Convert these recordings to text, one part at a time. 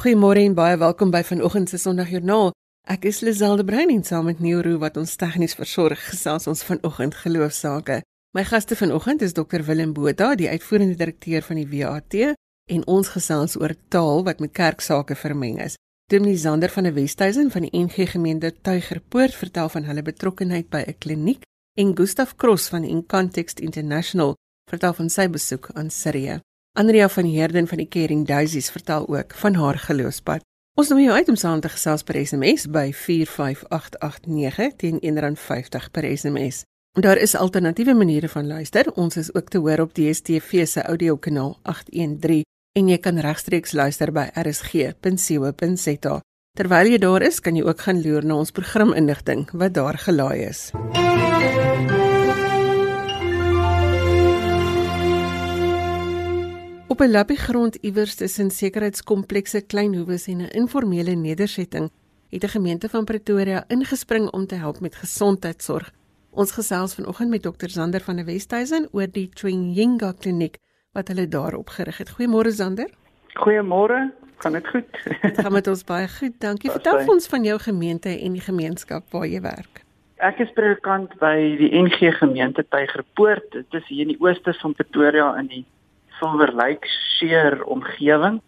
Goeiemôre en baie welkom by vanoggend se Sondagjoernaal. Ek is Liselde Brein en saam met Neuro wat ons tegnies versorg gesels ons vanoggend geloofsaake. My gaste vanoggend is Dr Willem Botha, die uitvoerende direkteur van die WAT en ons gesels oor taal wat met kerksake vermeng is. Dominee Zander van die Westhuizen van die NG Gemeente Tuigerpoort vertel van hulle betrokkeheid by 'n kliniek en Gustaf Cross van In Context International vertel van sy besoek aan Sirië. Andrea van Heerden van die Caring Daisies vertel ook van haar geloofspad. Ons nooi jou uit om saam te gesels per SMS by 45889 teen R1.50 per SMS. Daar is alternatiewe maniere van luister. Ons is ook te hoor op DStv se audiokanaal 813 en jy kan regstreeks luister by rsg.co.za. Terwyl jy daar is, kan jy ook gaan loer na ons programinligting wat daar gelaai is. MUZIEK Op 'n lappie grond iewers tussen sekuriteitskomplekse Kleinhoewes en 'n informele nedersetting het 'n gemeente van Pretoria ingespring om te help met gesondheidsorg. Ons gesels vanoggend met dokter Zander van die Westhuizen oor die Twinyinga kliniek wat hulle daar opgerig het. Goeiemôre Zander. Goeiemôre. Gaan dit goed? Dit gaan met ons baie goed. Dankie. Vertel ons van jou gemeente en die gemeenskap waar jy werk. Ek is predikant by die NG gemeente Tygerpoort. Dit is hier in die ooste van Pretoria in die Silver Lake seer omgewing.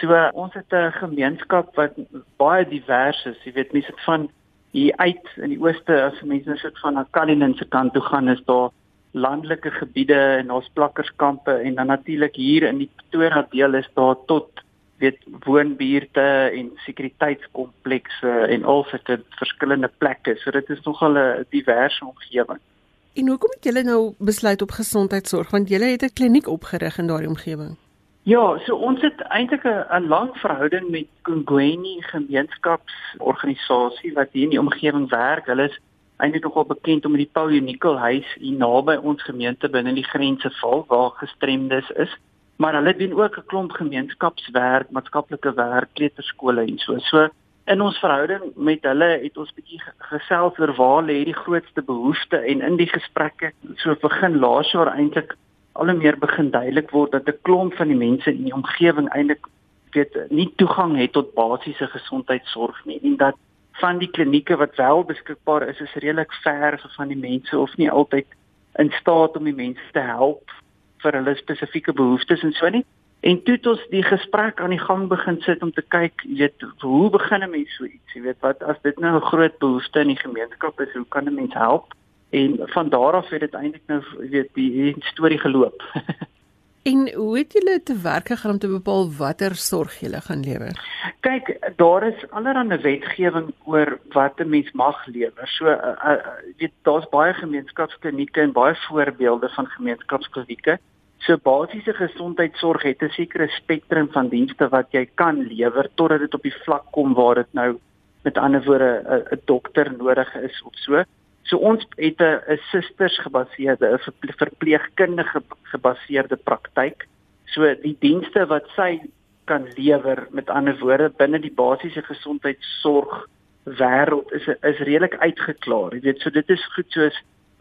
So ons het 'n gemeenskap wat baie divers is. Jy weet mense van hier uit in die ooste as mense sit van na Cullinan se kant toe gaan is daar landelike gebiede en daar's plakkerskampe en dan natuurlik hier in die Pretoria deel is daar tot weet woonbuurte en sekuriteitskomplekse en al sulke verskillende plekke. So dit is nogal 'n diverse omgewing. En hoekom het julle nou besluit op gesondheidsorg want julle het 'n kliniek opgerig in daardie omgewing? Ja, so ons het eintlik 'n lang verhouding met Kungweni gemeenskapsorganisasie wat hier in die omgewing werk. Hulle is eintlik nogal bekend om die Paul Unikel huis hier naby ons gemeente binne die grense val waar gestremdes is. Maar hulle doen ook 'n klomp gemeenskapswerk, maatskaplike werk, kleuterskole en so. So in ons verhouding met hulle het ons bietjie gesels oor waar lê die grootste behoefte en in die gesprekke so begin laas jaar eintlik al meer begin duidelik word dat 'n klomp van die mense in die omgewing eintlik weet nie toegang het tot basiese gesondheidsorg nie en dat van die klinieke wat wel beskikbaar is is redelik ver van die mense of nie altyd in staat om die mense te help vir hulle spesifieke behoeftes en so nie En toe het ons die gesprek aan die gang begin sit om te kyk, weet, hoe begin 'n mens so iets? Jy weet, wat as dit nou 'n groot behoefte in die gemeenskap is, hoe kan 'n mens help? En van daar af het dit eintlik nou weet die, die storie geloop. en hoe het julle te werk gegaan om te bepaal watter sorg julle gaan lewer? Kyk, daar is allerlei wetgewing oor wat 'n mens mag lewer. So, uh, uh, weet, daar's baie gemeenskapsklinieke en baie voorbeelde van gemeenskapsklinieke So basiese gesondheidsorg het 'n sekere spektrum van dienste wat jy kan lewer totdat dit op die vlak kom waar dit nou met ander woorde 'n dokter nodig is of so. So ons het 'n susters gebaseerde 'n verpleegkundige gebaseerde praktyk. So die dienste wat sy kan lewer met ander woorde binne die basiese gesondheidsorg wêreld is is redelik uitgeklaar. Jy weet so dit is goed soos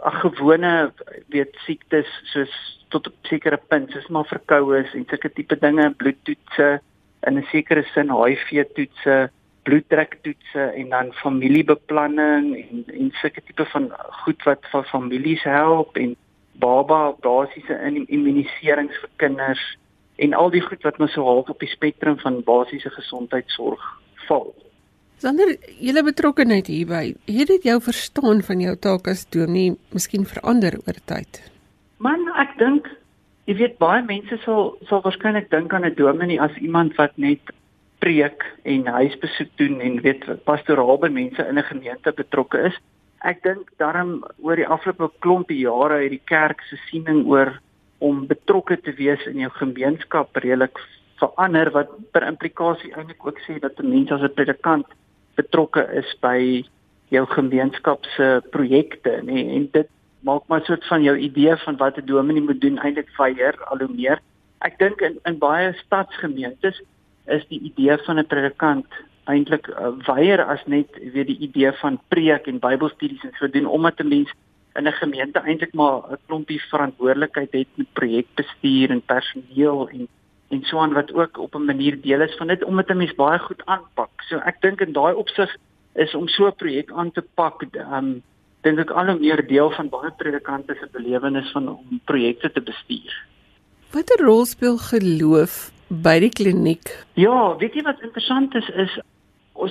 'n gewone weet siektes soos tot 'n sekere punt, soos maar verkoues en sulke tipe dinge, bloedtoetse in 'n sekere sin HIV toetse, bloeddruktoetse en dan familiebeplanning en en sulke tipe van goed wat vir families help en baba basiese immuniserings vir kinders en al die goed wat mens so half op die spektrum van basiese gesondheidsorg val. Sonder julle betrokkeheid hierby, het dit jou verstaan van jou taak as dominee miskien verander oor tyd? Man, ek dink jy weet baie mense sal sal waarskynlik dink aan 'n dominee as iemand wat net preek en huisbesoek doen en weet pastoraal by mense in 'n gemeente betrokke is. Ek dink daarom oor die afgelope klompie jare het die kerk se siening oor om betrokke te wees in jou gemeenskap redelik verander wat per implikasie eintlik ook sê dat 'n mens as 'n predikant betrokke is by jou gemeenskap se projekte nê en dit maak maar 'n soort van jou idee van wat 'n dominee moet doen eintlik vyer al hoe meer. Ek dink in in baie stadsgemeentes is die idee van 'n predikant eintlik uh, wyer as net weet die idee van preek en Bybelstudies en so doen omdat 'n mens in 'n gemeente eintlik maar 'n klompie verantwoordelikheid het met projekbestuur en personeel en en so aan wat ook op 'n manier deel is van dit omdat 'n mens baie goed aanpak. So ek dink in daai opsig is om so 'n projek aan te pak, um dink ek al hoe meer deel van baie predikante se belewenis van om projekte te bestuur. Watter rol speel geloof by die kliniek? Ja, weet jy wat interessant is is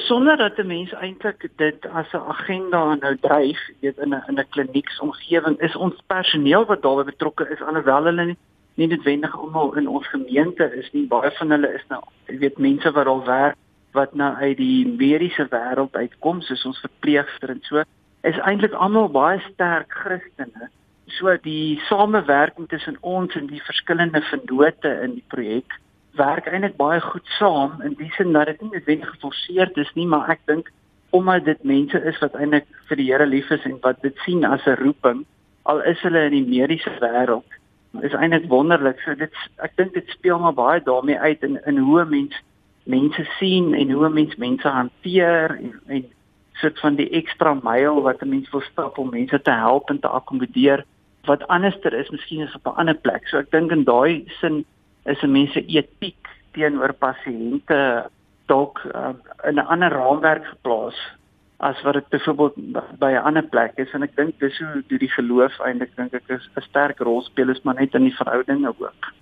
sonder dat 'n mens eintlik dit as 'n agenda nou dryf, weet in 'n in 'n klinieksomgewing is ons personeel wat daarbey betrokke is alhoewel hulle nie, nie noodwendig almal in ons gemeente is nie. Baie van hulle is nou weet mense wat al werk wat nou uit die mediese wêreld uitkom, soos ons verpleegster en so, is eintlik almal baie sterk Christene. So die samewerking tussen ons en die verskillende vennote in die projek werk eintlik baie goed saam in die sin dat dit nie noodwendig geforseer is nie, maar ek dink omdat dit mense is wat eintlik vir die Here lief is en wat dit sien as 'n roeping, al is hulle in die mediese wêreld, is eintlik wonderlik. So dit ek dink dit speel maar baie daarmee uit in in hoe mense mense sien en hoe mense mense hanteer en en sit van die ekstra myl wat 'n mens wil stap om mense te help en te akkommodeer wat anderster is miskien is op 'n ander plek. So ek dink in daai sin is 'n mens se etiek teenoor pasiënte dalk uh, in 'n ander raamwerk geplaas as wat dit byvoorbeeld by 'n ander plek is en ek dink dis hoe die geloof eintlik dink ek is 'n sterk rol speel is maar net in die verhoudinge ook.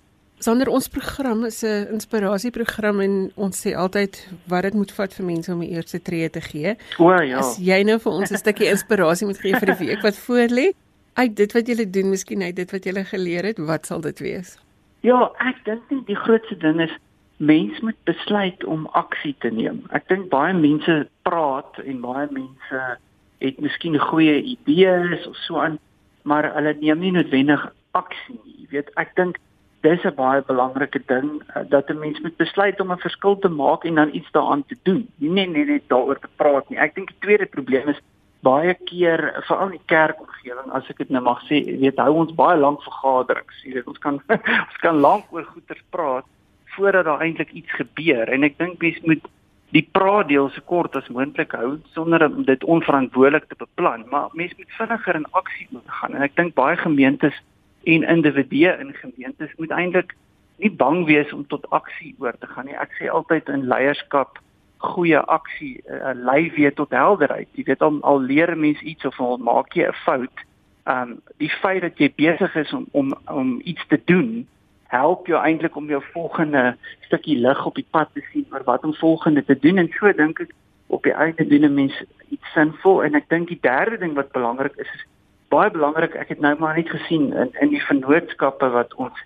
Sonder ons program is 'n inspirasieprogram en ons sê altyd wat dit moet vat vir mense om die eerste tree te gee. O ja. As jy nou vir ons 'n stukkie inspirasie moet gee vir die week wat voorlê, uit dit wat jy doen, miskien uit dit wat jy geleer het, wat sal dit wees? Ja, ek dink nie die grootste ding is mens moet besluit om aksie te neem. Ek dink baie mense praat en baie mense het miskien goeie idees of so aan, maar hulle neem nie noodwendig aksie nie. Jy weet, ek dink dis 'n baie belangrike ding eh, dat 'n mens moet besluit om 'n verskil te maak en dan iets daaraan te doen. Nie net net, net daaroor te praat nie. Ek dink die tweede probleem is baie keer veral in die kerkomgewing as ek dit nou mag sê weet hou ons baie lank vergaderings jy weet ons kan ons kan lank oor goeters praat voordat daar eintlik iets gebeur en ek dink mens moet die praat deel so kort as moontlik hou sonder om dit onverantwoordelik te beplan maar mens moet vinniger in aksie moet gaan en ek dink baie gemeentes en individue in gemeentes moet eintlik nie bang wees om tot aksie oor te gaan nie. Ek sê altyd in leierskap goeie aksie uh, lei weer tot helderheid. Jy weet al, al leer 'n mens iets of al maak jy 'n fout, ehm um, die feit dat jy besig is om om om iets te doen, help jou eintlik om jou volgende stukkie lig op die pad te sien oor wat om volgende te doen. En so dink ek op die einde doen 'n mens iets sinvol. En ek dink die derde ding wat belangrik is is baie belangrik. Ek het nou maar net gesien in in die vennootskappe wat ons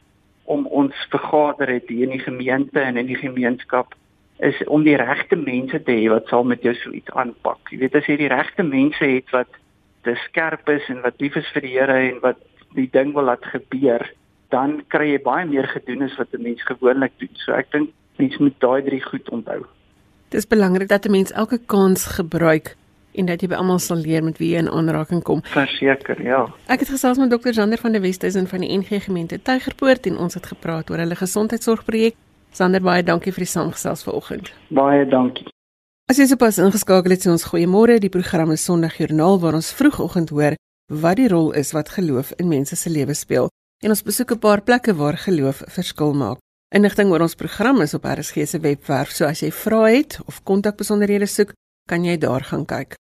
om ons vergader het hier in die gemeente en in die gemeenskap is om die regte mense te hê wat sal met jou so iets aanpak. Jy weet as jy die regte mense het wat te skerp is en wat lief is vir die Here en wat die ding wil laat gebeur, dan kry jy baie meer gedoen as wat 'n mens gewoonlik doen. So ek dink mens moet daai drie goed onthou. Dit is belangrik dat 'n mens elke kans gebruik en dat jy by almal sal leer met wie jy in aanraking kom. Verseker, ja. Ek het gesels met dokter Jander van der Westhuizen van die NG gemeente Tygerpoort en ons het gepraat oor hulle gesondheidsorgprojek Sander baie dankie vir die saamgesels vanoggend. Baie dankie. As jy sopas ingeskakel het, sê ons goeiemôre. Die program is Sondag Joernaal waar ons vroegoggend hoor wat die rol is wat geloof in mense se lewe speel. En ons besoek 'n paar plekke waar geloof verskil maak. Inligting oor ons program is op RSG se webwerf, so as jy vrae het of kontakbesonderhede soek, kan jy daar gaan kyk.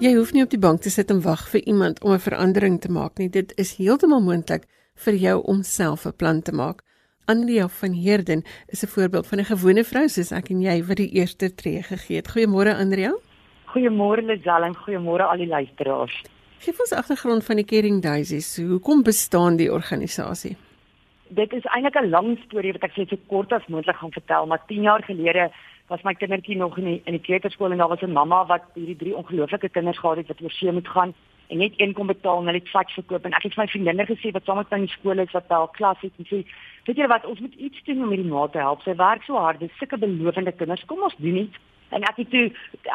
Jy hoef nie op die bank te sit en wag vir iemand om 'n verandering te maak nie. Dit is heeltemal moontlik vir jou om self 'n plan te maak. Andrea van Heerden is 'n voorbeeld van 'n gewone vrou soos ek en jy wat die eerste tree gegee het. Goeiemôre Andrea. Goeiemôre Lisel en goeiemôre al die luisteraars. Geef ons agtergrond van die Caring Daisies. Hoekom bestaan die organisasie? Dit is eintlik 'n lang storie wat ek sê so kort as moontlik gaan vertel, maar 10 jaar gelede was my kindertjie nog in die, in die kleuterskool en daar was 'n mamma wat hierdie drie ongelooflike kinders gehad het wat oor see moet gaan en net een kom betaal en hulle het vat verkoop en ek het vir my vriendinne gesê wat saam met my in die skool is wat wel klas het en sê weet julle wat ons moet iets doen om hierdie ma te help. Sy werk so hard dis sulke belowende kinders. Kom ons doen iets. En ek het toe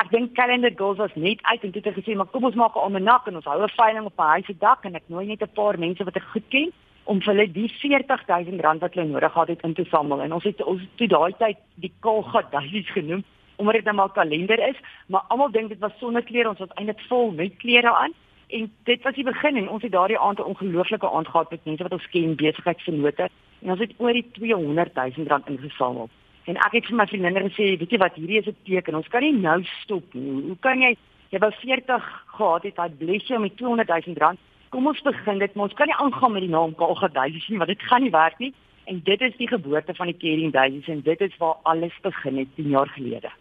ek dink calendar goals was net uit en toe het ek gesê maar kom ons maak 'n almanak en ons hou 'n veiling op 'n huis se dak en ek nooi net 'n paar mense wat ek goed ken om vir hulle die 40000 rand wat hulle nodig gehad het in te samel en ons het ons toe daai tyd die Kolgat duisies genoem omdat dit nou maar kalender is maar almal dink dit was sonneklere ons het eintlik vol met klere aan En dit was die begin en ons het daardie aand 'n ongelooflike aand gehad met mense wat ons ken besigheidsvennote en ons het oor die 200 000 rand ingesamel. En ek het vir my vriendinne gesê, weet jy wat, hierdie is 'n teken. Ons kan nie nou stop nie. Hoe kan jy jy wou 40 gehad het, hy bless jou met 200 000 rand. Kom ons begin dit, maar ons kan nie aangaan met die naam Kalga Daisies nie, want dit gaan nie werk nie. En dit is die geboorte van die Caring Daisies en dit is waar alles begin het 10 jaar gelede.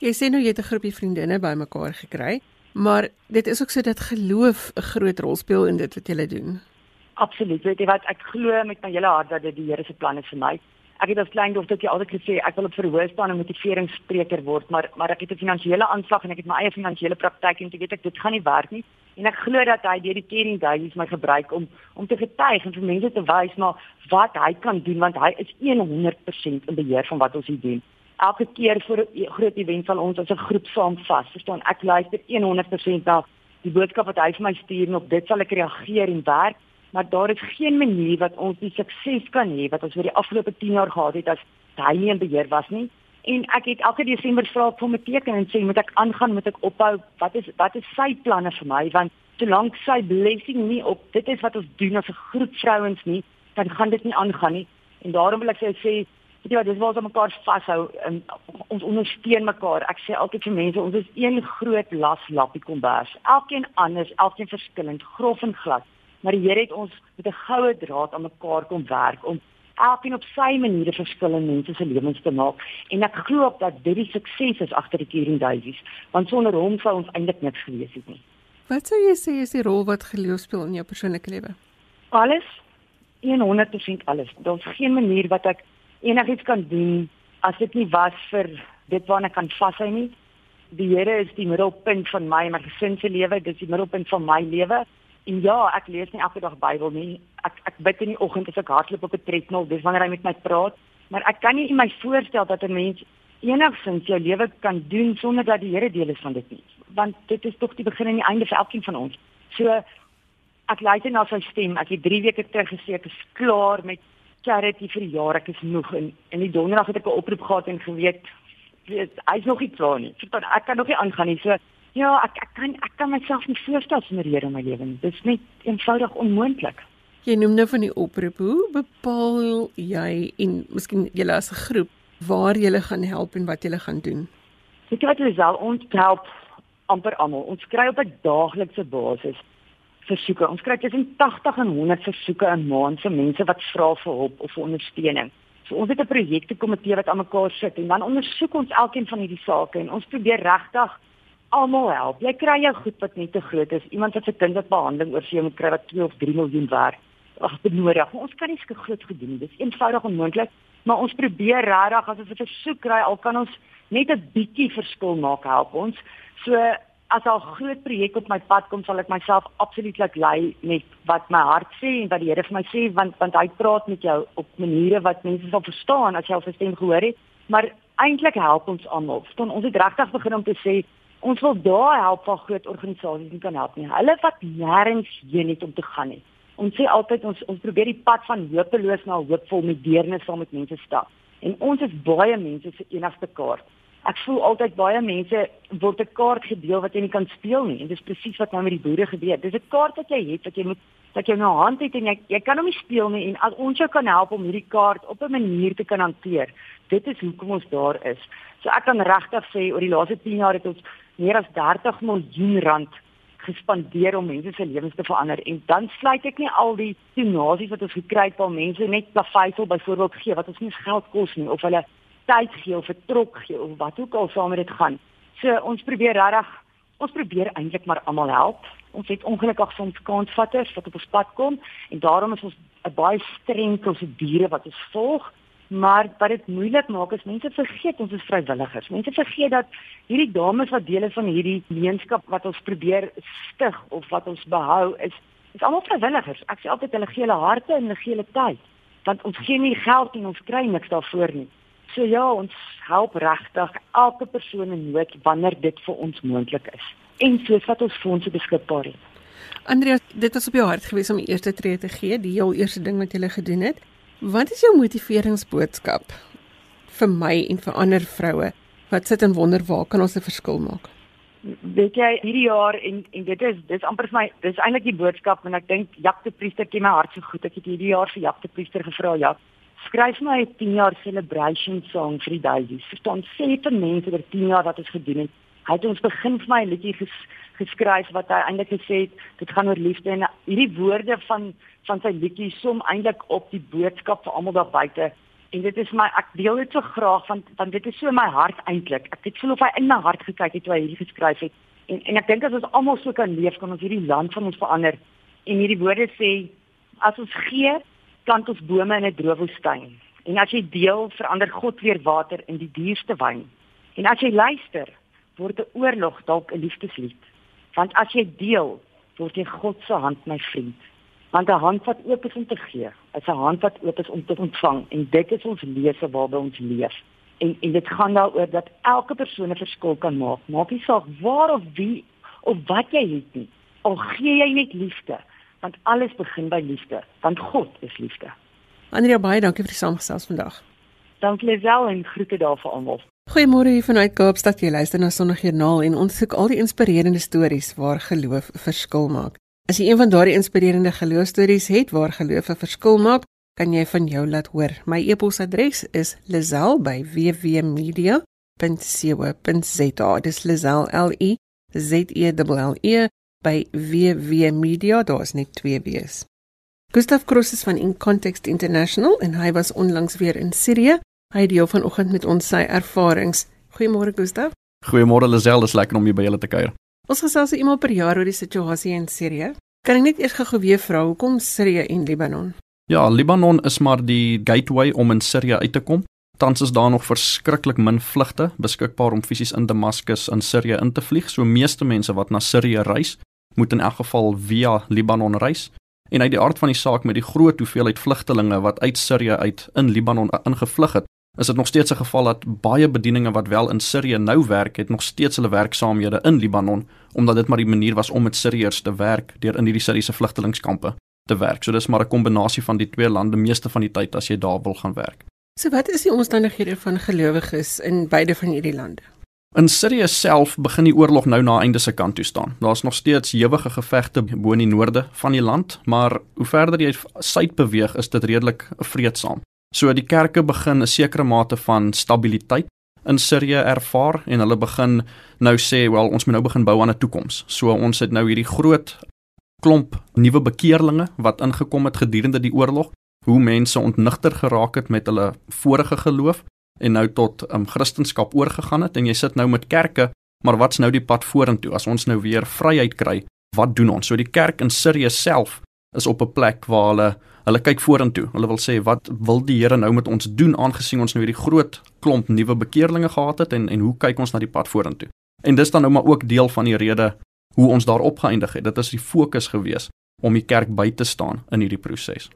Jy sê nou jy het 'n groepie vriendinne bymekaar gekry. Maar dit is ook so dat geloof 'n groot rol speel in dit wat jy doen. Absoluut. Weet jy wat ek glo met my hele hart dat dit die Here se plan is vir my. Ek het as klein dogtertjie altyd gesê ek wil op verhoor staan en motiveringsspreker word, maar maar ek het 'n finansiële aanslag en ek het my eie finansiële praktyk en ek weet ek dit gaan nie werk nie. En ek glo dat hy deur die caring days my gebruik om om te getuig en vir mense te wys na wat hy kan doen want hy is 100% in beheer van wat ons hier doen elke keer vir 'n groot event sal ons as 'n groep saam vas. Verstaan, ek luister 100% na die boodskap wat hy vir my stuur en op dit sal ek reageer en werk, maar daar is geen manier wat ons die sukses kan hê wat ons oor die afgelope 10 jaar gehad het as hy nie in beheer was nie. En ek het elke Desember vra vir my teken en sê moet ek aangaan, moet ek ophou? Wat is wat is sy planne vir my? Want solank sy blessing nie op dit is wat ons doen as 'n groep vrouens nie, dan gaan dit nie aangaan nie. En daarom wil ek sê weet jy wat dis waar ons mekaar vashou en ons ondersteun mekaar. Ek sê altyd vir mense ons is een groot las lappie kombers. Elkeen anders, elkeen verskillend, grof en glad. Maar die Here het ons met 'n goue draad aan mekaar kom werk om elkeen op sy manier verskillende mense se lewens te maak en ek glo op dat dit die sukses is agter die Kering Daisies want sonder hom sou ons eintlik niks gewees het nie. Wat sou jy sê is die rol wat geloof speel in jou persoonlike lewe? Alles 100% alles. Daar's geen manier wat ek enigiets kan doen as dit nie was vir dit waarna kan vashou nie. Die Here is die middelpunt van my en my gesin se lewe, dis die middelpunt van my lewe. En ja, ek lees nie elke dag Bybel nie. Ek ek bid in die oggend as ek hardloop op 'n tredmil, dis wanneer hy met my praat. Maar ek kan nie in my voorstel dat 'n mens enigsins jou lewe kan doen sonder dat die Here deel is van dit nie. Want dit is tog die begin en die einde vir elkeen van ons. So ek luister na sy stem. Ek het 3 weke terug gesê ek is klaar met charity vir jaar ek is genoeg en in die donderdag het ek 'n oproep gehad en geweet weet hy's nog nie klaar nie. So ek kan nog nie aangaan nie. So ja, ek ek kan ek kan myself nie voorstel sonder Here in my lewe nie. Dit is net eenvoudig onmoontlik. Jy noem nou van die oproep. Hoe bepaal jy en miskien julle as 'n groep waar julle gaan help en wat julle gaan doen? Weet wat julle sal ons help amper almal. Ons kry op 'n daaglikse basis versoeke. Ons kry tussen 80 en 100 versoeke 'n maand vir mense wat vra vir hulp of ondersteuning. So ons het 'n projektekomitee wat aan mekaar sit en dan ondersoek ons elkeen van hierdie sake en ons probeer regtig almal help. Jy kry jou goed wat net te groot is. Iemand wat se kind wat behandeling oor sy moet kry wat 2 of 3 miljoen werd. Ag, benodig. Ons kan nie sulke groot goed doen nie. Dis eenvoudig onmoontlik, maar ons probeer regtig as ons 'n versoek kry, al kan ons net 'n bietjie verskil maak help ons. So as 'n groot projek op my pad kom, sal ek myself absoluut laat lei met wat my hart sê en wat die Here vir my sê want want hy praat met jou op maniere wat mense sal verstaan as jy al sy stem gehoor het. Maar eintlik help ons almal. Verstaan, ons het regtig begin om te sê ons wil daar help van groot organisasies nie kan help nie. Hulle wat nêrens heen het om te gaan nie. Ons sê altyd ons ons probeer die pad van hopeloos na hoopvol met deernis saam met mense stap. En ons is baie mense se enigste kaart ek voel altyd baie mense word 'n kaart gedeel wat jy nie kan speel nie en dis presies wat nou met die boere gebeur. Dis 'n kaart wat jy het wat jy moet wat jy in jou hand het en jy jy kan hom nie speel nie en as ons jou kan help om hierdie kaart op 'n manier te kan hanteer. Dit is hoekom ons daar is. So ek kan regtig sê oor die laaste 10 jaar het ons meer as 30 miljoen rand gespandeer om mense se lewens te verander en dan sluit ek nie al die donasies wat ons gekry het van mense net plaveisel byvoorbeeld gee wat ons nie geld kos nie of hulle tyd gee of 'n trok gee of wat ook al saam met dit gaan. So ons probeer regtig ons probeer eintlik maar almal help. Ons het ongelukkig soms kansvatters wat op ons pad kom en daarom is ons 'n baie streng prosedure wat ons volg. Maar wat dit moeilik maak is mense vergeet ons is vrywilligers. Mense vergeet dat hierdie dames wat deel is van hierdie gemeenskap wat ons probeer stig of wat ons behou is is almal vrywilligers. Ek sê altyd hulle gee hulle harte en hulle gee hulle tyd want ons gee nie geld en ons kry niks daarvoor nie. So ja, ons help regtig elke persoon in nood wanneer dit vir ons moontlik is. En soos wat ons fondse beskikbaar het. Andrea, dit was op jou hart gewees om die eerste tree te gee, die heel eerste ding wat jy gedoen het. Wat is jou motiveringsboodskap vir my en vir ander vroue wat sit en wonder waar kan ons 'n verskil maak? weet jy hierdie jaar en en dit is dis amper vir my dis eintlik die boodskap en ek dink Jacques de Priester ken my hart so goed. Ek het hierdie jaar vir Jacques de Priester gevra ja skryf my 'n 10 jaar celebration song vir die Daisies. Verstaan sê vir mense oor 10 jaar wat ons gedoen het. Hy het ons begin vir my 'n liedjie ges, geskryf wat hy eintlik gesê het dit gaan oor liefde. En hierdie woorde van van sy liedjie som eintlik op die boodskap vir almal daar buite. En dit is my ek deel dit so graag want want dit is so my hart eintlik. Ek het voel of hy in my hart gekyk het toe hy hierdie geskryf het. En en ek dink as ons almal so kan leef kan ons hierdie land van ons verander. En hierdie woorde sê as ons gee plant ons bome in 'n droë woestyn en as jy deel verander God weer water in die dierste wyn. En as jy luister word 'n oorlog dalk 'n liefdeslied. Want as jy deel, word jy God se hand my vriend. Want 'n hand wat oop is om te gee, is 'n hand wat oop is om te ontvang en dit is ons lese waarby ons leef. En en dit gaan daaroor dat elke persoon 'n verskil kan maak. Maak nie saak waar of wie of wat jy het nie. Al gee jy net liefde, want alles begin by liefde, want God is liefde. Andrea baie dankie vir die saamgesels vandag. Dankie Lisel en groete daar vir almal. Goeiemôre hier vanuit Kaapstad. Jy luister na Sondagjoernaal en ons soek al die inspirerende stories waar geloof 'n verskil maak. As jy een van daardie inspirerende geloofstories het waar geloof 'n verskil maak, kan jy van jou laat hoor. My e-posadres is lazel@wwmedia.co.za. Dis lazel L I Z E L E by wwmedia. Daar's net twee W's. Gustav Kross is van In Context International en hy was onlangs weer in Sirië Hy deel vanoggend met ons sy ervarings. Goeiemôre Gustav. Goeiemôre Lisel, dis lekker om hier by julle te kuier. Ons gesels se eenmal per jaar oor die situasie in Sirië. Kan ek net eers gou weer vra hoekom Sirië en Libanon? Ja, Libanon is maar die gateway om in Sirië uit te kom. Tans is daar nog verskriklik min vlugte beskikbaar om fisies in Damaskus in Sirië in te vlieg. So meeste mense wat na Sirië reis, moet in elk geval via Libanon reis. En uit die aard van die saak met die groot hoeveelheid vlugtelinge wat uit Sirië uit in Libanon ingevlug het, is dit nog steeds 'n geval dat baie bedieninge wat wel in Sirië nou werk, het nog steeds hulle werksaamhede in Libanon omdat dit maar die manier was om met Siriërs te werk deur in hierdie Siriëse vlugtelingkampe te werk. So dis maar 'n kombinasie van die twee lande meeste van die tyd as jy daar wil gaan werk. So wat is die omstandighede van gelowiges in beide van hierdie lande? In Sirië self begin die oorlog nou na einde se kant toe staan. Daar's nog steeds ewige gevegte bo in die noorde van die land, maar hoe verder jy suid beweeg, is dit redelik vreedsaam. So die kerke begin 'n sekere mate van stabiliteit in Sirië ervaar en hulle begin nou sê, "Wel, ons moet nou begin bou aan 'n toekoms." So ons het nou hierdie groot klomp nuwe bekeerlinge wat ingekom het gedurende die oorlog, hoe mense ontnigter geraak het met hulle vorige geloof en nou tot um, Christendom oorgegaan het en jy sit nou met kerke, maar wat's nou die pad vorentoe as ons nou weer vryheid kry? Wat doen ons? So die kerk in Sirië self is op 'n plek waar hulle hulle kyk vorentoe. Hulle wil sê wat wil die Here nou met ons doen aangesien ons nou hierdie groot klomp nuwe bekeerlinge gehad het en en hoe kyk ons na die pad vorentoe? En dis dan nou maar ook deel van die rede hoe ons daar opgeëindig het. Dit is die fokus gewees om die kerk by te staan in hierdie proses.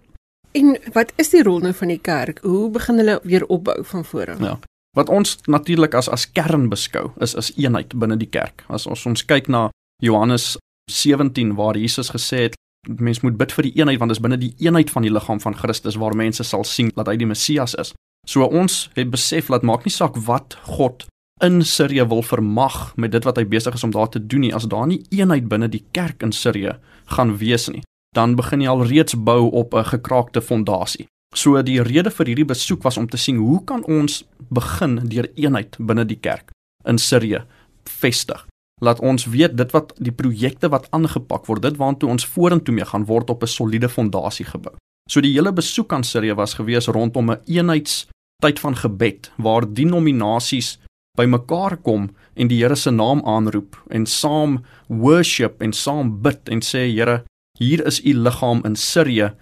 En wat is die rol nou van die kerk? Hoe begin hulle weer opbou van voor af? Ja. Wat ons natuurlik as as kern beskou is is eenheid binne die kerk. As ons ons kyk na Johannes 17 waar Jesus gesê het mens moet bid vir die eenheid want dit is binne die eenheid van die liggaam van Christus waar mense sal sien dat hy die Messias is. So ons het besef dat maak nie saak wat God in Sirië wil vermag met dit wat hy besig is om daar te doen nie as daar nie eenheid binne die kerk in Sirië gaan wees nie dan begin jy al reeds bou op 'n gekraakte fondasie. So die rede vir hierdie besoek was om te sien hoe kan ons begin deur eenheid binne die kerk in Sirië vestig laat ons weet dit wat die projekte wat aangepak word, dit waartoe ons vorentoe mee gaan word op 'n soliede fondasie gebou. So die hele besoek aan Sirië was gewees rondom 'n eenheidstyd van gebed waar die nominasies bymekaar kom en die Here se naam aanroep en saam worship en saam bid en sê Here, hier is u liggaam in Sirië,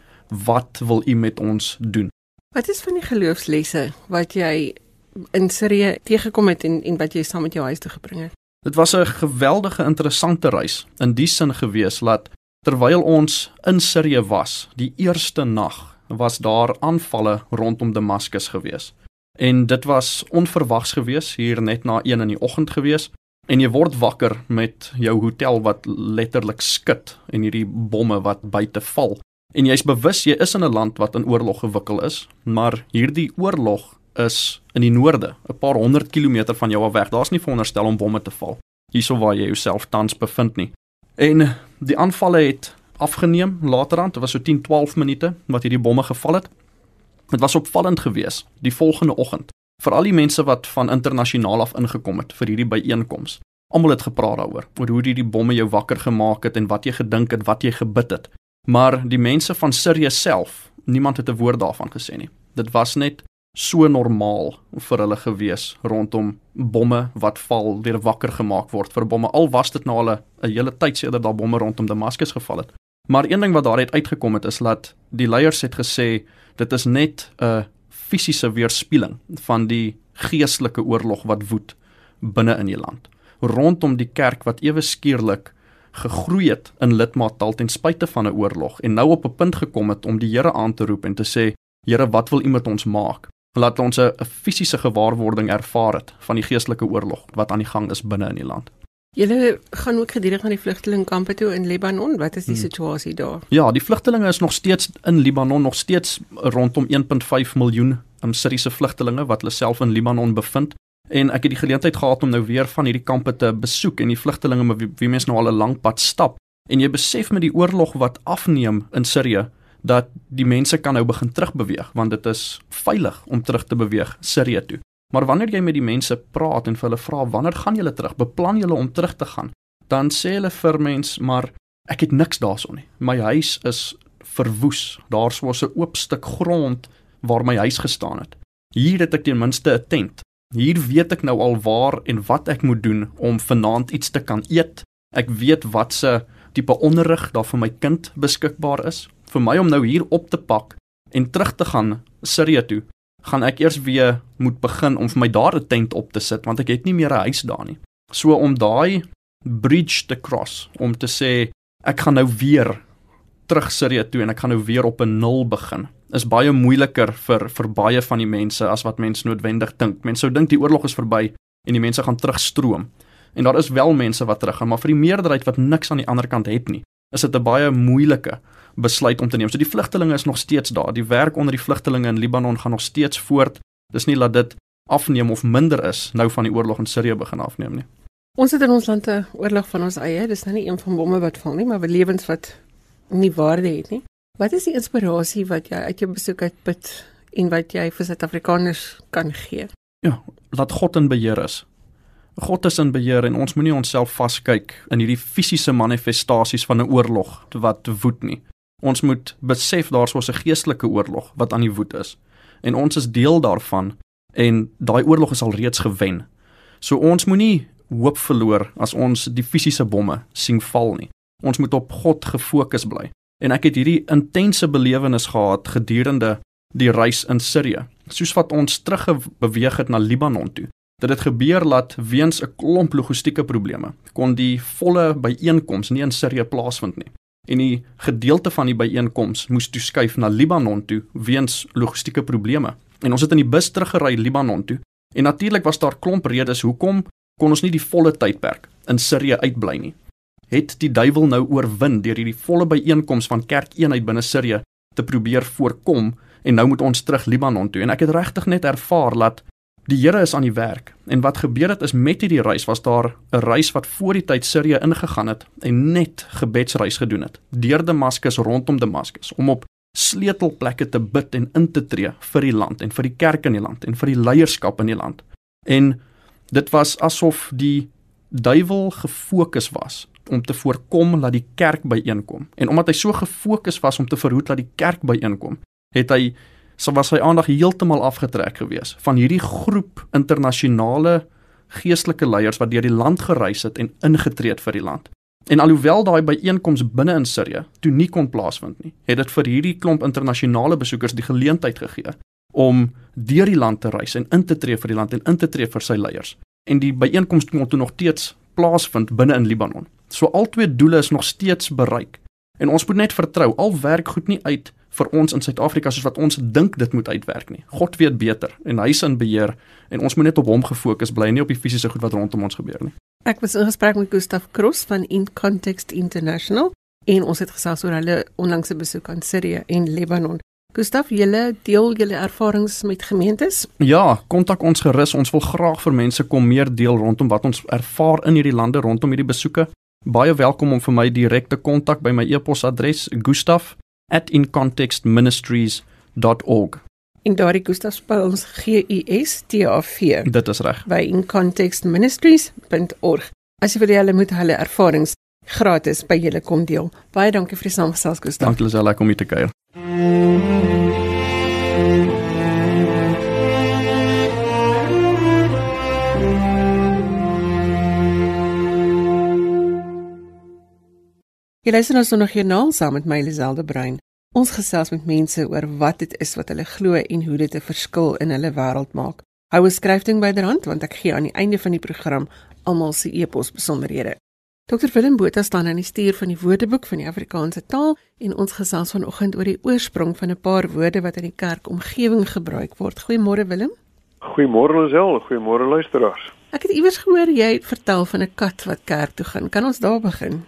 wat wil u met ons doen? Wat is van die geloofslesse wat jy in Sirië teëgekom het en en wat jy saam met jou huis toe gebring het? Dit was 'n geweldige interessante reis in die sin gewees dat terwyl ons in Sirië was, die eerste nag was daar aanvalle rondom Damaskus gewees. En dit was onverwags gewees hier net na 1 in die oggend gewees en jy word wakker met jou hotel wat letterlik skud en hierdie bomme wat buite val. En jy's bewus jy is in 'n land wat in oorlog gewikkel is, maar hierdie oorlog is in die noorde, 'n paar honderd kilometer van jou af weg. Daar's nie veronderstel om bomme te val. hierso waar jy jouself tans bevind nie. En die aanvalle het afgeneem laterand, dit was so 10-12 minute wat hierdie bomme geval het. Dit was opvallend geweest die volgende oggend vir al die mense wat van internasionaal af ingekom het vir hierdie byeenkoms. Almal het gepraat daaroor, oor hoe hierdie bomme jou wakker gemaak het en wat jy gedink het, wat jy gebid het. Maar die mense van Sirië self, niemand het 'n woord daarvan gesê nie. Dit was net so normaal vir hulle gewees rondom bomme wat val, weer wakker gemaak word vir bomme. Al was dit nou al 'n hele tyd sedert daai bomme rondom Damaskus geval het. Maar een ding wat daaruit uitgekom het is dat die leiers het gesê dit is net 'n fisiese weerspieëling van die geestelike oorlog wat woed binne in die land rondom die kerk wat ewe skielik gegroei het in lidmaatal ten spyte van 'n oorlog en nou op 'n punt gekom het om die Here aan te roep en te sê Here wat wil U met ons maak laat ons 'n fisiese gewaarwording ervaar het van die geestelike oorlog wat aan die gang is binne in die land Julle gaan ook gedurig na die vlugtelingkampe toe in Libanon. Wat is die hmm. situasie daar? Ja, die vlugtelinge is nog steeds in Libanon, nog steeds rondom 1.5 miljoen um, Syriese vlugtelinge wat hulle self in Libanon bevind. En ek het die geleentheid gehad om nou weer van hierdie kampe te besoek en die vlugtelinge met wie, wie mense nou al 'n lang pad stap. En jy besef met die oorlog wat afneem in Sirië dat die mense kan nou begin terugbeweeg want dit is veilig om terug te beweeg Sirië toe. Maar wanneer jy met die mense praat en vir hulle vra wanneer gaan julle terug? Beplan julle om terug te gaan? Dan sê hulle vir mens, maar ek het niks daarson nie. My huis is verwoes. Daar's mos 'n oop stuk grond waar my huis gestaan het. Hier het ek ten minste 'n tent. Hier weet ek nou al waar en wat ek moet doen om vanaand iets te kan eet. Ek weet wat se tipe onderrig daar vir my kind beskikbaar is. Vir my om nou hier op te pak en terug te gaan Sirië toe gaan ek eers weer moet begin om vir my daar 'n tent op te sit want ek het nie meer 'n huis daar nie. So om daai bridge te cross om te sê ek gaan nou weer terug Sirië toe en ek gaan nou weer op 'n nul begin is baie moeiliker vir vir baie van die mense as wat mense noodwendig dink. Mense sou dink die oorlog is verby en die mense gaan terugstroom. En daar is wel mense wat teruggaan, maar vir die meerderheid wat niks aan die ander kant het nie, is dit 'n baie moeilike besluit om te neem. So die vlugtelinge is nog steeds daar. Die werk onder die vlugtelinge in Libanon gaan nog steeds voort. Dis nie dat dit afneem of minder is nou van die oorlog in Sirië begin afneem nie. Ons het in ons land 'n oorlog van ons eie. Dis nou nie een van bomme wat val nie, maar we lewens wat nie waarde het nie. Wat is die inspirasie wat jy uit jou besoek uitput en wat jy vir Suid-Afrikaners kan gee? Ja, laat God in beheer is. God is in beheer en ons moenie onsself vaskyk in hierdie fisiese manifestasies van 'n oorlog wat woed nie. Ons moet besef daar's so 'n geestelike oorlog wat aan die woed is en ons is deel daarvan en daai oorlog is al reeds gewen. So ons moenie hoop verloor as ons die fisiese bomme sien val nie. Ons moet op God gefokus bly. En ek het hierdie intense belewenis gehad gedurende die reis in Sirië. Soos wat ons teruggebeweeg het na Libanon toe. Dit het gebeur dat weens 'n klomp logistieke probleme kon die volle byeenkoms nie in Sirië plaasvind nie en die gedeelte van die byeenkoms moes toeskuif na Libanon toe weens logistieke probleme. En ons het in die bus teruggery Libanon toe. En natuurlik was daar klomp redes hoekom kon ons nie die volle tydperk in Sirië uitbly nie. Het die duiwel nou oorwin deur hierdie volle byeenkoms van kerkeenheid binne Sirië te probeer voorkom en nou moet ons terug Libanon toe en ek het regtig net ervaar dat Die Here is aan die werk. En wat gebeur het is met hierdie reis was daar 'n reis wat voor die tyd Sirië ingegaan het en net gebedsreis gedoen het. Deur Damaskus rondom Damaskus om op sleutelplekke te bid en in te tree vir die land en vir die kerk in die land en vir die leierskap in die land. En dit was asof die duiwel gefokus was om te voorkom dat die kerk byeenkom. En omdat hy so gefokus was om te verhoed dat die kerk byeenkom, het hy sou was sy aandag heeltemal afgetrek gewees van hierdie groep internasionale geestelike leiers wat deur die land gereis het en ingetree het vir die land. En alhoewel daai byeenkoms binne in Sirië toe nie kon plaasvind nie, het dit vir hierdie klomp internasionale besoekers die geleentheid gegee om deur die land te reis en in te tree vir die land en in te tree vir sy leiers. En die byeenkoms kon toe nog steeds plaasvind binne in Libanon. So al twee doele is nog steeds bereik. En ons moet net vertrou, al werk goed nie uit vir ons in Suid-Afrika soos wat ons dink dit moet uitwerk nie. God weet beter en hy is in beheer en ons moet net op hom gefokus bly, nie op die fisiese goed wat rondom ons gebeur nie. Ek was in gesprek met Gustaf Kroos van In Context International en ons het gesels oor hulle onlangse besoek aan Sirië en Libanon. Gustaf, julle deel julle ervarings met gemeentes? Ja, kontak ons gerus. Ons wil graag vir mense kom meer deel rondom wat ons ervaar in hierdie lande rondom hierdie besoeke. Baie welkom om vir my direk te kontak by my e-posadres gustaf@incontextministries.org. En daardie Gustaf spel ons G U S T A V. Dit is reg. By incontextministries.org. As jy vir hulle moet hulle ervarings gratis by julle kom deel. Baie dankie vir die saamgesels Gustaf. Dankie Lisel, lekker om hier te kuier. Jy luister nou sonder joernaal saam met my Liselde Brein. Ons gesels met mense oor wat dit is wat hulle glo en hoe dit 'n verskil in hulle wêreld maak. Hou 'n skryfding byderhand want ek gee aan die einde van die program almal se e-pos besonderhede. Dr Willem Botha staan aan die stuur van die Woordeboek van die Afrikaanse taal en ons gesels vanoggend oor die oorsprong van 'n paar woorde wat in die kerkomgewing gebruik word. Goeiemôre Willem. Goeiemôre Lisel, goeiemôre luisteraars. Ek het iewers gehoor jy vertel van 'n kat wat kerk toe gaan. Kan ons daar begin?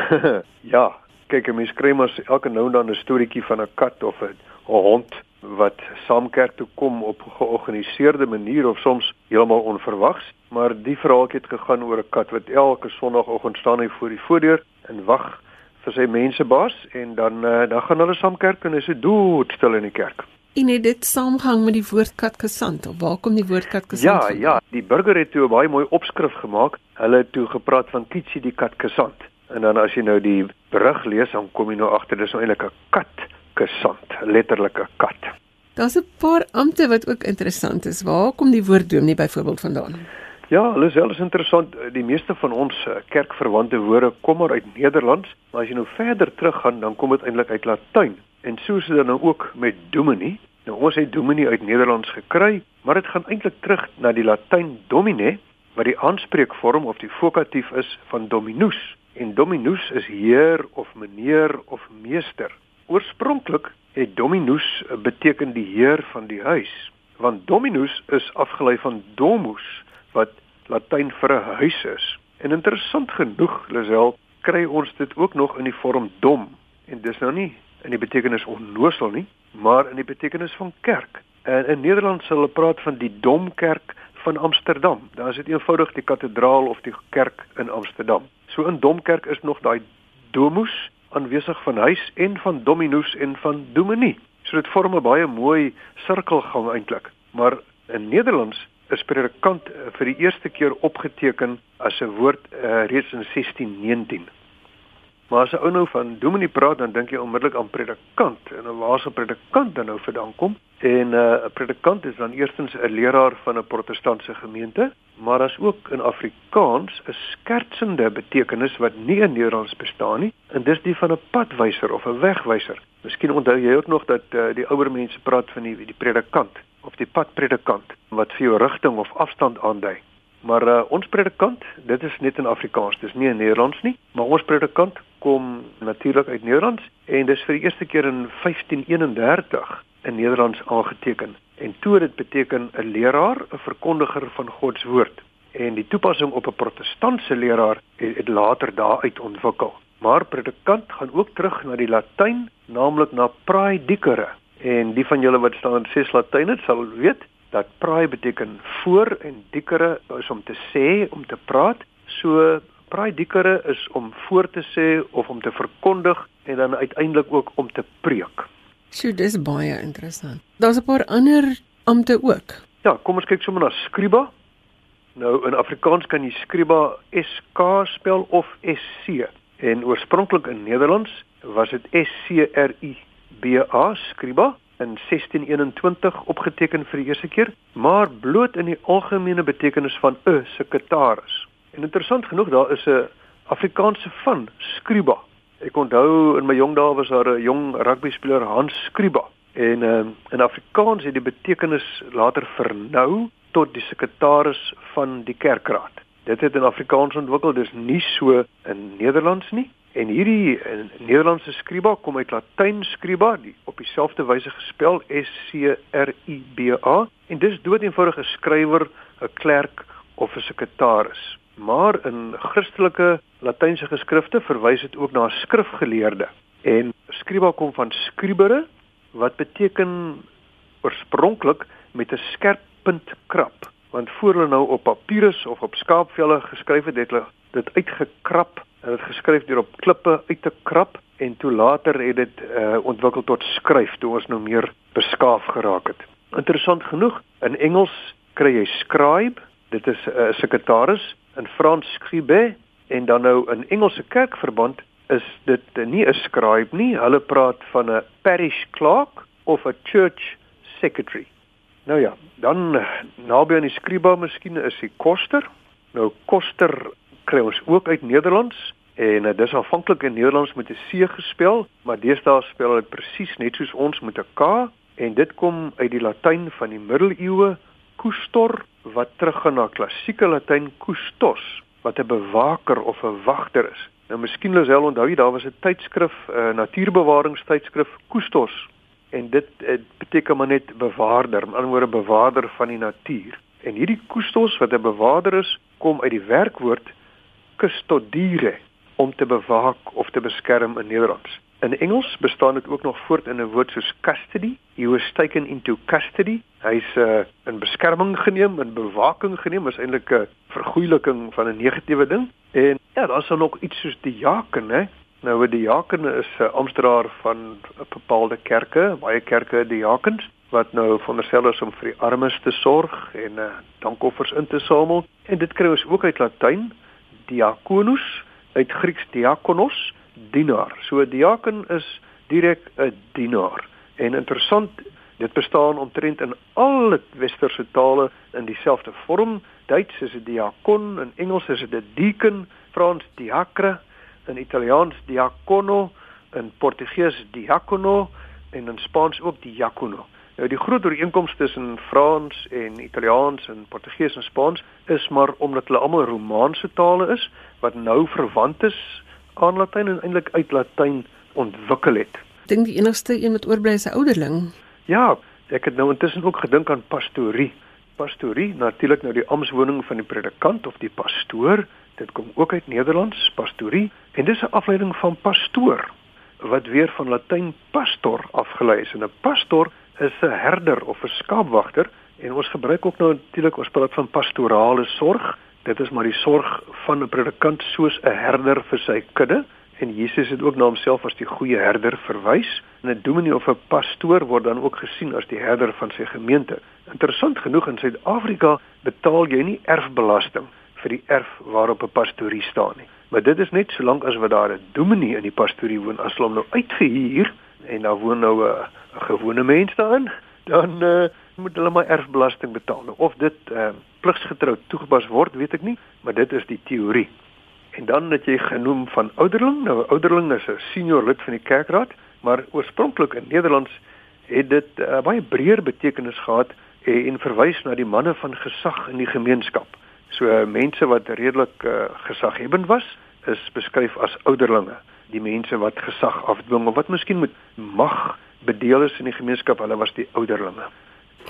ja, kyk, mense kry mos elke nou en dan 'n storieetjie van 'n kat of 'n hond wat saam kerk toe kom op 'n georganiseerde manier of soms heeltemal onverwags, maar die verhaaltjie het gegaan oor 'n kat wat elke sonoggend staan hy voor die voordeur en wag vir sy mensebaas en dan uh, dan gaan hulle saam kerk en is dit doodstil in die kerk. En het dit saamgang met die woord katkesant of waar kom die woord katkesant ja, van? Ja, ja, die burger het toe 'n baie mooi opskrif gemaak. Hulle het toe gepraat van Kitsie die katkesant. En dan as jy nou die berig lees, dan kom jy nou agter dis nou eintlik 'n kat kesant, letterlik 'n kat. Daar's 'n paar ampte wat ook interessant is. Waar kom die woord dominee byvoorbeeld vandaan? Ja, hulle is wel is interessant. Die meeste van ons eh, kerkverwante woorde kom maar uit Nederlands, maar as jy nou verder teruggaan, dan kom dit eintlik uit Latyn. En so is dit nou ook met dominee. Nou ons het dominee uit Nederlands gekry, maar dit gaan eintlik terug na die Latyn domine wat die aanspreekvorm of die vokatief is van dominus. En dominus is heer of meneer of meester. Oorspronklik het dominus beteken die heer van die huis, want dominus is afgelei van domus wat Latyn vir 'n huis is. En interessant genoeg, Lisel, kry ons dit ook nog in die vorm dom. En dis nou nie in die betekenis onnosel nie, maar in die betekenis van kerk. En in Nederland sal hulle praat van die Domkerk van Amsterdam. Daar is dit eenvoudig die kathedraal of die kerk in Amsterdam. So in Domkerk is nog daai domus aanwesig van huis en van dominus en van dominee. So dit vorm 'n baie mooi sirkelgang eintlik. Maar in Nederlands is predikant eh, vir die eerste keer opgeteken as 'n woord uh, reeds in 1619. Maar as 'n ou nou van dominee praat, dan dink jy onmiddellik aan predikant en waar se predikant dan nou vandaan kom? En 'n uh, predikant is dan eerstens 'n leraar van 'n protestantse gemeente, maar as ook in Afrikaans 'n skertsende betekenis wat nie in Nederlands bestaan nie, en dis die van 'n padwyser of 'n wegwyser. Miskien onthou jy ook nog dat uh, die ouer mense praat van die die predikant of die padpredikant wat vir jou rigting of afstand aandui. Maar uh, ons predikant, dit is net in Afrikaans, dis nie in Nederlands nie, maar ons predikant kom natuurlik uit Nederlands en dis vir die eerste keer in 1531 in Nederlands aangeteken. En toe dit beteken 'n leraar, 'n verkondiger van God se woord. En die toepassing op 'n protestantse leraar het, het later daaruit ontwikkel. Maar predikant gaan ook terug na die Latyn, naamlik na praedicere. En die van julle wat staan in ses Latyn het, sal weet dat prae beteken voor en dicere is om te sê, om te praat. So praedicere is om voor te sê of om te verkondig en dan uiteindelik ook om te preek. So dis baie interessant. Daar's 'n paar ander ampte ook. Ja, kom ons kyk sommer na scriba. Nou in Afrikaans kan jy scriba S K spel of S C. En oorspronklik in Nederlands was dit S C R I B A scriba in 1621 opgeteken vir die eerste keer, maar bloot in die algemene betekenis van 'n sekretaris. En interessant genoeg, daar is 'n Afrikaanse van Skruba. Ek onthou in my jong dae was daar 'n jong rugby speler Hans Skruba en uh, in Afrikaans het die betekenis later vernou tot die sekretaris van die kerkraad. Dit het in Afrikaans ontwikkel, dis nie so in Nederlands nie. En hierdie in Nederlandse skryba kom uit Latyn skryba, die op dieselfde wyse gespel S C R I B A en dis doeteenvoudig 'n skrywer, 'n klerk of 'n sekretaris. Maar in Christelike Latynse geskrifte verwys dit ook na 'n skrifgeleerde. En skryba kom van scribere wat beteken oorspronklik met 'n skerp punt krap want voor hulle nou op papirus of op skaapvelle geskryf het, het hulle dit uitgekrap en dit geskryf deur op klippe uit te krap en toe later het dit uh, ontwikkel tot skryf toe ons nou meer beskaaf geraak het. Interessant genoeg, in Engels kry jy scribe, dit is 'n uh, eh, sekretaris, in Frans scribe en dan nou in Engelse kerkverband is dit nie 'n scribe nie, hulle praat van 'n parish clerk of 'n church secretary. Nou ja, dan naby aan die scriba miskien is die koster. Nou koster kry ons ook uit Nederlands en uh, dis aanvanklik in Nederlands met 'n C gespel, maar deesdae spel hulle presies net soos ons met 'n K en dit kom uit die Latyn van die middeleeue custor wat teruggaan na klassieke Latyn custos wat 'n bewaker of 'n wagter is. Nou miskien Lisel onthou jy daar was 'n tydskrif, 'n uh, natuurbewaringstydskrif Custos en dit uh, beteken maar net bewaarder, met ander woorde bewaarder van die natuur. En hierdie Custos wat 'n bewaarder is, kom uit die werkwoord custodire om te bewaak of te beskerm in Nederlands. In Engels bestaan dit ook nog voort in 'n woord soos custody. He was taken into custody. Hy's uh, in beskerming geneem, in bewaking geneem, is eintlik 'n vergoeiliking van 'n negatiewe ding. En ja, daar's dan nog iets soos diaken, hè. Nou 'n diaken is 'n amptenaar van 'n bepaalde kerke, baie kerke diakens wat nou veronderstel is om vir die armes te sorg en uh, dankoffers in te samel. En dit kry ons ook uit Latyn, diakonus, uit Grieks diakonos dienaar. So 'n diaken is direk 'n dienaar. En interessant, dit bestaan omtrent in alle westerse tale in dieselfde vorm. Duits is dit diakon, in Engels is dit deacon, Frans diacre, in Italiaans diacono, in Portugees diacono en in Spaans ook diacono. Nou die groot ooreenkomste tussen Frans en Italiaans en Portugees en Spaans is maar omdat hulle almal Romaanse tale is wat nou verwant is aan Latyn en eintlik uit Latyn ontwikkel het. Dink die enigste een wat oorbly is 'n ouderling. Ja, ek het nou intussen ook gedink aan pastorie. Pastorie, natuurlik nou die amptswoning van die predikant of die pastoor. Dit kom ook uit Nederlands, pastorie, en dis 'n afleiding van pastoor wat weer van Latyn pastor afgelei is. En 'n pastor is 'n herder of 'n skaapwagter en ons gebruik ook nou natuurlik ons praat van pastorale sorg Dit is maar die sorg van 'n predikant soos 'n herder vir sy kudde en Jesus het ook na homself as die goeie herder verwys. En 'n dominee of 'n pastoor word dan ook gesien as die herder van sy gemeente. Interessant genoeg in Suid-Afrika betaal jy nie erfbelasting vir die erf waarop 'n pastorie staan nie. Maar dit is net solank as wat daar 'n dominee in die pastorie woon, as hulle hom nou uitgehuur en daar woon nou 'n gewone mens daarin, dan uh, moet hulle maar erfbelasting betaal. Nou, of dit uh, pligsgetrou toegepas word, weet ek nie, maar dit is die teorie. En dan het jy genoem van ouderling. Nou ouderling is 'n senior lid van die kerkraad, maar oorspronklik in Nederlands het dit 'n uh, baie breër betekenis gehad en, en verwys na die manne van gesag in die gemeenskap. So uh, mense wat redelik uh, gesaghebend was, is beskryf as ouderlinge. Die mense wat gesag afdwing of wat miskien met mag bedeel is in die gemeenskap, hulle was die ouderlinge.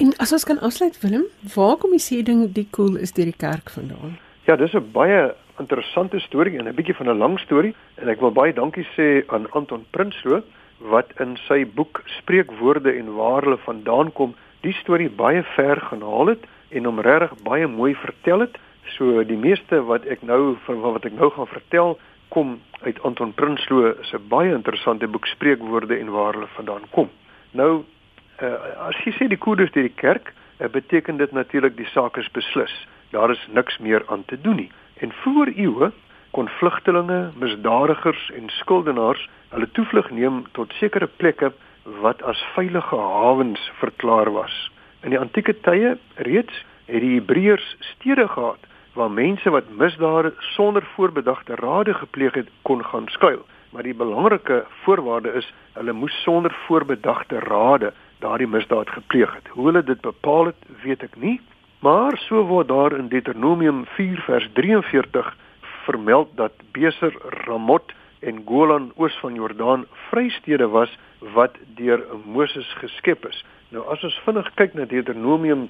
En as ons kan afsluit Willem, waar kom die sê ding die koel is deur die kerk vandaan? Ja, dis 'n baie interessante storie en 'n bietjie van 'n lang storie en ek wil baie dankie sê aan Anton Prinsloo wat in sy boek Spreekwoorde en waar hulle vandaan kom, die storie baie ver gaan haal het en hom regtig baie mooi vertel het. So die meeste wat ek nou van wat ek nou gaan vertel kom uit Anton Prinsloo se baie interessante boek Spreekwoorde en waar hulle vandaan kom. Nou uh, as jy sê die kodes deur die kerk, uh, beteken dit natuurlik die saak is beslis. Daar is niks meer aan te doen nie. En voor eeue kon vlugtelinge, misdadigers en skuldenaars hulle toevlug neem tot sekere plekke wat as veilige hawens verklaar was. In die antieke tye reeds het die Hebreërs stede gehad waar mense wat misdade sonder voorbedagte rade gepleeg het kon gaan skuil. Maar die belangrike voorwaarde is hulle moes sonder voorbedagte rade daardie misdaad gepleeg het. Hoe hulle dit bepaal het, weet ek nie, maar so word daar in Deuteronomium 4 vers 43 vermeld dat Beser, Ramot en Golan oos van Jordaan vrystede was wat deur Moses geskep is. Nou as ons vinnig kyk na Deuteronomium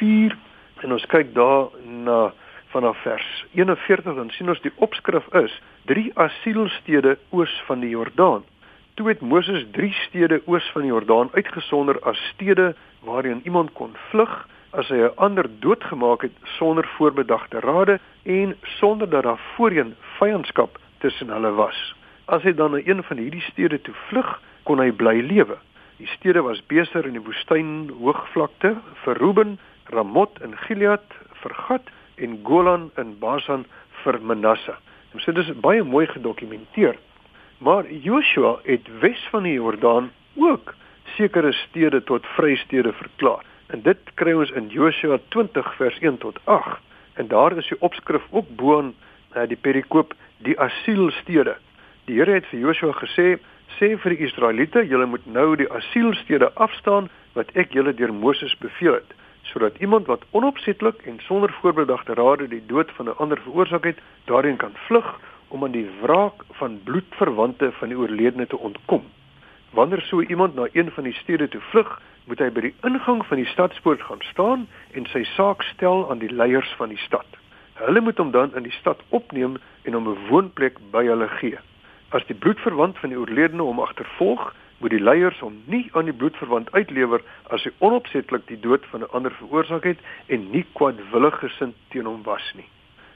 4 en ons kyk daar na vanaf vers 41 dan sien ons die opskrif is drie asielstede oos van die Jordaan. Toe het Moses 3 stede oos van die Jordaan uitgesonder as stede waarheen iemand kon vlug as hy 'n ander doodgemaak het sonder voorbedagte rade en sonder dat daar voorheen vyandskap tussen hulle was. As hy dan na een van hierdie stede toe vlug, kon hy bly lewe. Die stede was Beser in die woestyn hoogvlakte vir Ruben, Ramot in Gilead vir Gad en Golan in Basan vir Manasse. Ons sê dit is baie mooi gedokumenteer. Maar Joshua het wes van die Jordaan ook sekere stede tot vrystede verklaar. En dit kry ons in Joshua 20 vers 1 tot 8. En daar is die opskrif ook bo-aan uh, die perikoop die asielstede. Die Here het vir Joshua gesê: "Sê vir die Israeliete, julle moet nou die asielstede afstaan wat ek julle deur Moses beveel het." Sodat iemand wat onopsetlik en sonder voorbedagte rade die dood van 'n ander veroorsaak het, daarin kan vlug om aan die wraak van bloedverwante van die oorledene te ontkom. Wanneer so iemand na een van die stede toe vlug, moet hy by die ingang van die stadspoort gaan staan en sy saak stel aan die leiers van die stad. Hulle moet hom dan in die stad opneem en hom 'n woonplek by hulle gee. As die bloedverwant van die oorledene hom agtervolg, moet die leiers hom nie aan die bloedverwant uitlewer as hy onopsetlik die dood van 'n ander veroorsaak het en nie kwaadwillig gesind teen hom was nie.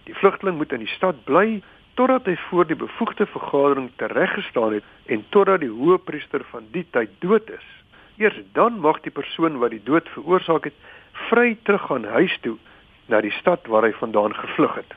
Die vlugteling moet in die stad bly totdat hy voor die bevoegde vergadering tereggestaan het en totdat die hoëpriester van die tyd dood is. Eers dan mag die persoon wat die dood veroorsaak het vry teruggaan huis toe na die stad waar hy vandaan gevlug het.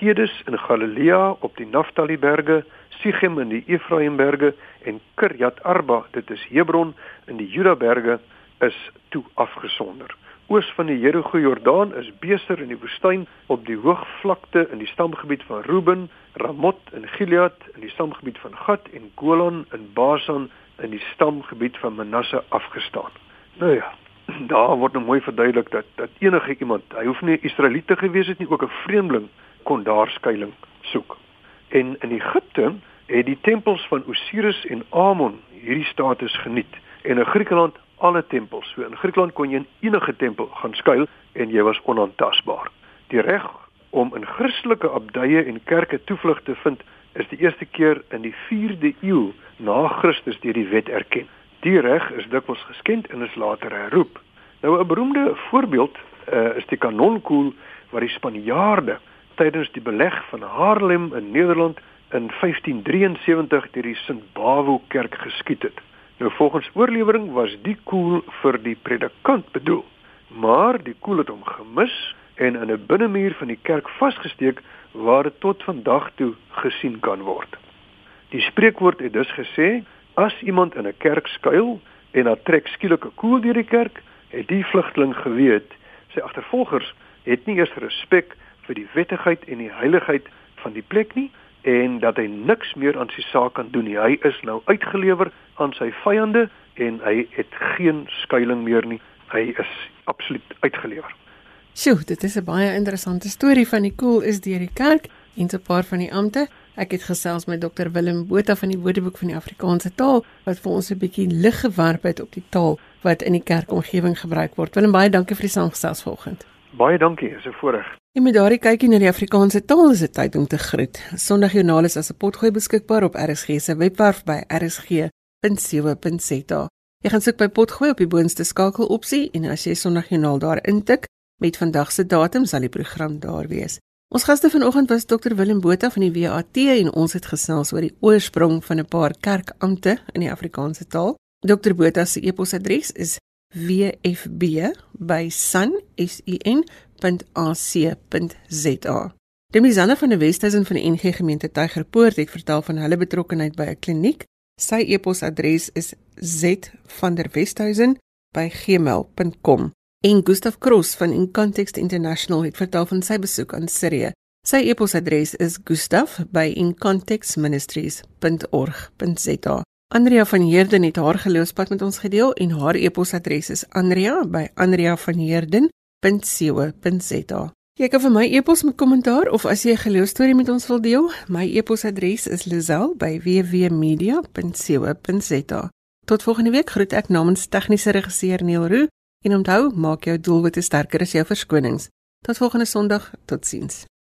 Kedes in Galilea op die Naftali berge Sichem in die Efraimberge en Kirjat Arba, dit is Hebron in die Judaberge is toe afgesonder. Oos van die Jerigo Jordaan is Beser in die woestyn op die hoogvlakte in die stamgebied van Ruben, Ramot in Gilead in die stamgebied van Gad en Golan in Basan in die stamgebied van Manasse afgestaan. Nou ja, daar word nou mooi verduidelik dat dat enige iemand, hy hoef nie Israeliete gewees het nie, ook 'n vreemdeling kon daar skuilings soek. En in Egipte het die tempels van Osiris en Amon hierdie status geniet en in Griekeland alle tempels. So in Griekeland kon jy in enige tempel gaan skuil en jy was onaantastbaar. Die reg om in Christelike abdye en kerke toevlug te vind is die eerste keer in die 4de eeu na Christus deur die wet erken. Die reg is dikwels geskend en is later herroep. Nou 'n beroemde voorbeeld uh, is die kanonkoel wat die Spanjaarde tydens die beleg van Haarlem in Nederland in 1573 deur die Sint Bavo kerk geskiet het. Nou volgens oorlewering was die koel vir die predikant bedoel, maar die koel het hom gemis en in 'n binnemuur van die kerk vasgesteek waar dit tot vandag toe gesien kan word. Die spreekwoord het dus gesê: As iemand in 'n kerk skuil en dan trek skielik 'n koel deur die kerk, het die vlugteling geweet sy agtervolgers het nie eers respek vir die wettigheid en die heiligheid van die plek nie en dat hy niks meer aan sy saak kan doen nie. Hy is nou uitgelewer aan sy vyande en hy het geen skuilings meer nie. Hy is absoluut uitgelewer. Sjoe, dit is 'n baie interessante storie van die koel is deur die kerk en 'n paar van die ampte. Ek het gesels met Dr Willem Botha van die Woordeboek van die Afrikaanse taal wat vir ons 'n bietjie lig gewerp het op die taal wat in die kerkomgewing gebruik word. Willem, baie dankie vir die saamgesels vanoggend. Baie dankie, is 'n voorreg. En met daardie kykie na die Afrikaanse taal is dit tyd om te groet. Sondagjoernaal is as 'n potgooi beskikbaar op RSG se webwerf by rsg.co.za. Jy gaan soek by potgooi op die boonste skakel opsie en as jy Sondagjoernaal daar intik met vandag se datum sal die program daar wees. Ons gaste vanoggend was Dr Willem Botha van die WAT en ons het gesels oor die oorsprong van 'n paar kerkampte in die Afrikaanse taal. Dr Botha se e-posadres is wfb@sun.ac www.ac.za. Demisana van die Wesduisen van die NG gemeente Tygerpoort het vertel van hulle betrokkeheid by 'n kliniek. Sy e-posadres is z.vanderwesthuizen@gmail.com. En Gustaf Cross van In Context International het vertel van sy besoek aan Sirië. Sy e-posadres is gustaf@incontextministries.org.za. Andrea van Heerden het haar geloofspad met ons gedeel en haar e-posadres is andrea@andreavanheerden.com www.rsg.co.za. Jy kan vir my e-pos met kommentaar of as jy 'n geloostorie met ons wil deel, my e-posadres is lazel@www.media.co.za. Tot volgende week groet ek namens tegniese regisseur Neil Roo en onthou, maak jou doelwitte sterker as jou verskonings. Tot volgende Sondag, totsiens.